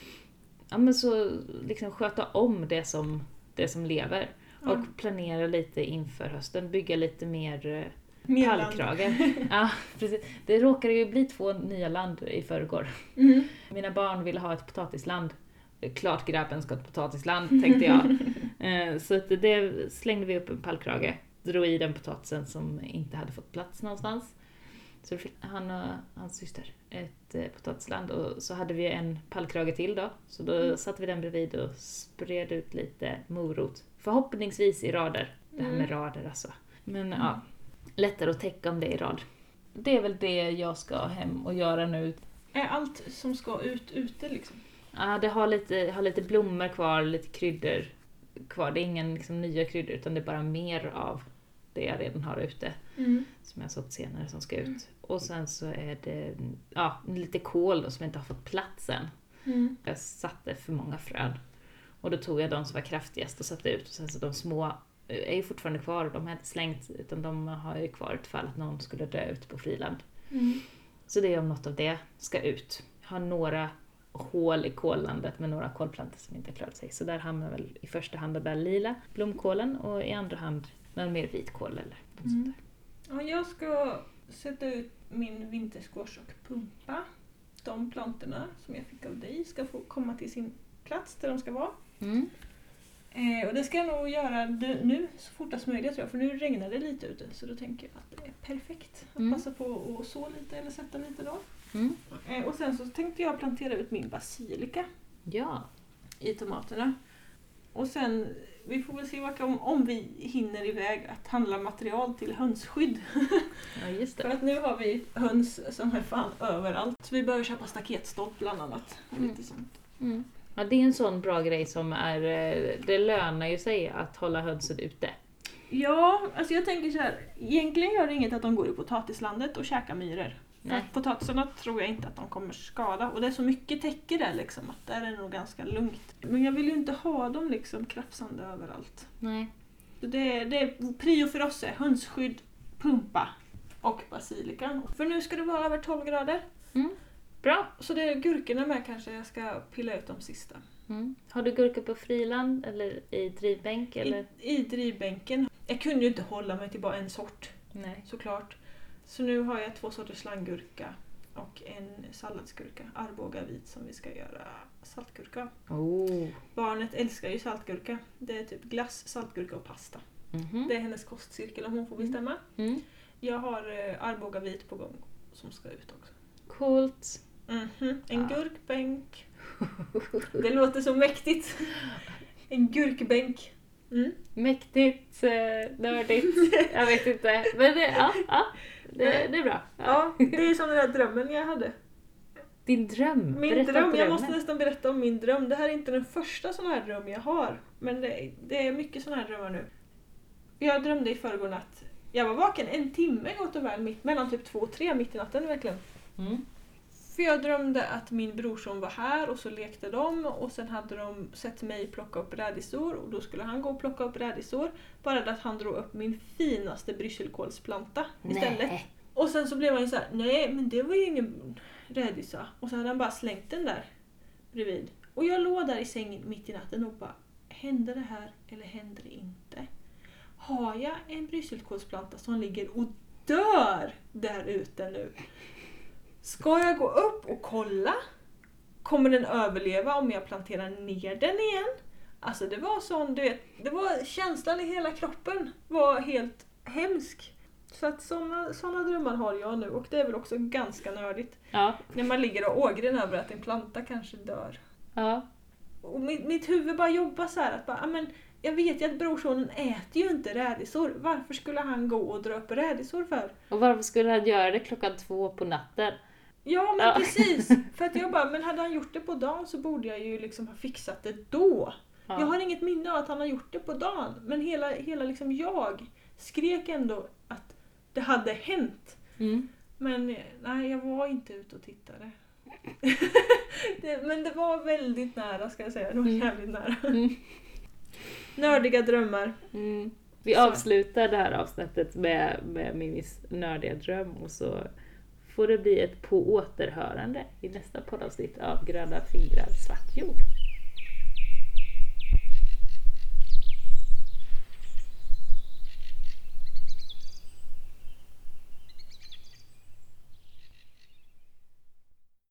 Ja men så liksom sköta om det som, det som lever. Och planera lite inför hösten, bygga lite mer eh, pallkrage. ja, precis. Det råkade ju bli två nya land i förrgår. Mm. Mina barn ville ha ett potatisland. Klart grabben ska ha ett potatisland, tänkte jag. Eh, Så att det slängde vi upp en pallkrage, drog i den potatisen som inte hade fått plats någonstans. Så då fick han och hans syster ett eh, potatisland och så hade vi en pallkrage till då. Så då Mm. satte vi den bredvid och spred ut lite morot. Förhoppningsvis i rader. Det här med Mm. rader alltså. Men ja, lättare att täcka om det är i rad. Det är väl det jag ska hem och göra nu. Är allt som ska ut ute liksom? Ja, det har lite, har lite blommor kvar, lite kryddor kvar. Det är ingen liksom, nya kryddor utan det är bara mer av det jag redan har ute. Mm. Som jag sått senare som ska ut. Och sen så är det ja, lite kål då, som inte har fått plats än. Mm. Jag satte för många frön. Och då tog jag de som var kraftigast och satte ut. Och sen så de små eh, är ju fortfarande kvar och de har inte slängt utan de har ju kvar ifall att någon skulle dö ute på friland. Mm. Så det är om något av det ska ut. Jag har några hål i kollandet med några kolplantor som inte har klarat sig. Så där hamnar väl i första hand den där lila blomkålen och i andra hand någon mer vitkål eller något sånt Mm. där. Ja, jag ska sätta ut min vintersquash och pumpa. De plantorna som jag fick av dig ska få komma till sin plats där de ska vara. Mm. Eh, och det ska jag nog göra nu så fortast möjligt tror jag, för nu regnar det lite ute. Så då tänker jag att det är perfekt att Mm. passa på att så lite eller sätta lite då. Mm. Eh, och sen så tänkte jag plantera ut min basilika Ja. i tomaterna. Och sen, vi får väl se vart, om, om vi hinner iväg att handla material till hönsskydd. ja, För att nu har vi höns som är fan överallt. Så vi behöver köpa staketstopp bland annat. Mm. Lite sånt. Mm. Ja, det är en sån bra grej som är... eh, Det lönar ju sig att hålla hönsen ute. Ja, alltså jag tänker så här. Egentligen gör det inget att de går i potatislandet och käkar myror. Nej. potatisarna tror jag inte att de kommer skada. Och det är så mycket täcke där liksom att där är det nog ganska lugnt. Men jag vill ju inte ha dem liksom krafsande överallt. Nej. Så det, är- det är prio för oss är hönsskydd, pumpa och basilika. För nu ska det vara över 12 grader. Bra. Så det är gurkorna med kanske jag ska pilla ut de sista. Mm. Har du gurka på friland eller i drivbänk? Eller? I, I drivbänken. Jag kunde ju inte hålla mig till bara en sort Nej. såklart. Så nu har jag två sorters slanggurka och en salladsgurka, Arboga vit, som vi ska göra saltgurka. Oh. Barnet älskar ju saltgurka. Det är typ glass, saltgurka och pasta. Mhm. Det är hennes kostcirkel om hon får bestämma. Mm. Jag har eh, Arboga vit på gång som ska ut också. Coolt. Mhm, En Ja. gurkbänk. Det låter så mäktigt. En gurkbänk. Mm. Mäktigt, eh, nördigt. Jag vet inte. Men det, ja, ja, det, det är bra. Ja, det är som den där drömmen jag hade. Din dröm. Min Berätta dröm, jag måste nästan berätta om min dröm. Det här är inte den första sån här dröm jag har. Men det, det är mycket såna här drömmar nu. Jag drömde i förrgår natt. Jag var vaken en timme gott och väl, mitt, mellan typ två och tre mitt i natten verkligen. Mm. För jag drömde att min brorson var här och så lekte de och sen hade de sett mig plocka upp rädisor och då skulle han gå och plocka upp rädisor. Bara det att han drog upp min finaste brysselkålsplanta istället. Nej. Och sen så blev han ju såhär, nej men det var ju ingen rädisa. Och så hade han bara slängt den där bredvid. Och jag låg där i sängen mitt i natten och bara, händer det här eller händer det inte? Har jag en brysselkålsplanta som ligger och dör där ute nu? Ska jag gå upp och kolla? Kommer den överleva om jag planterar ner den igen? Alltså det var sån, du vet, det var känslan i hela kroppen var helt hemsk. Så att såna, såna drömmar har jag nu och det är väl också ganska nördigt. Ja. När man ligger och ågren över att en planta kanske dör. ja. Och mitt, mitt huvud bara jobbar så här att bara, "Ah, men jag vet ju att brorsonen äter ju inte rädisor. Varför skulle han gå och dra upp rädisor för? Och varför skulle han göra det klockan två på natten? Ja men Ja. precis! För att jag bara, men hade han gjort det på dagen så borde jag ju liksom ha fixat det då. Ja. Jag har inget minne av att han har gjort det på dagen. Men hela, hela liksom jag skrek ändå att det hade hänt. Mm. Men nej, jag var inte ute och tittade. det, men det var väldigt nära ska jag säga. Det var Mm. jävligt nära. Mm. Nördiga drömmar. Mm. Vi Så. avslutar det här avsnittet med, med Mimis nördiga dröm och så får det bli ett på återhörande i nästa poddavsnitt av Gröna fingrar svart jord.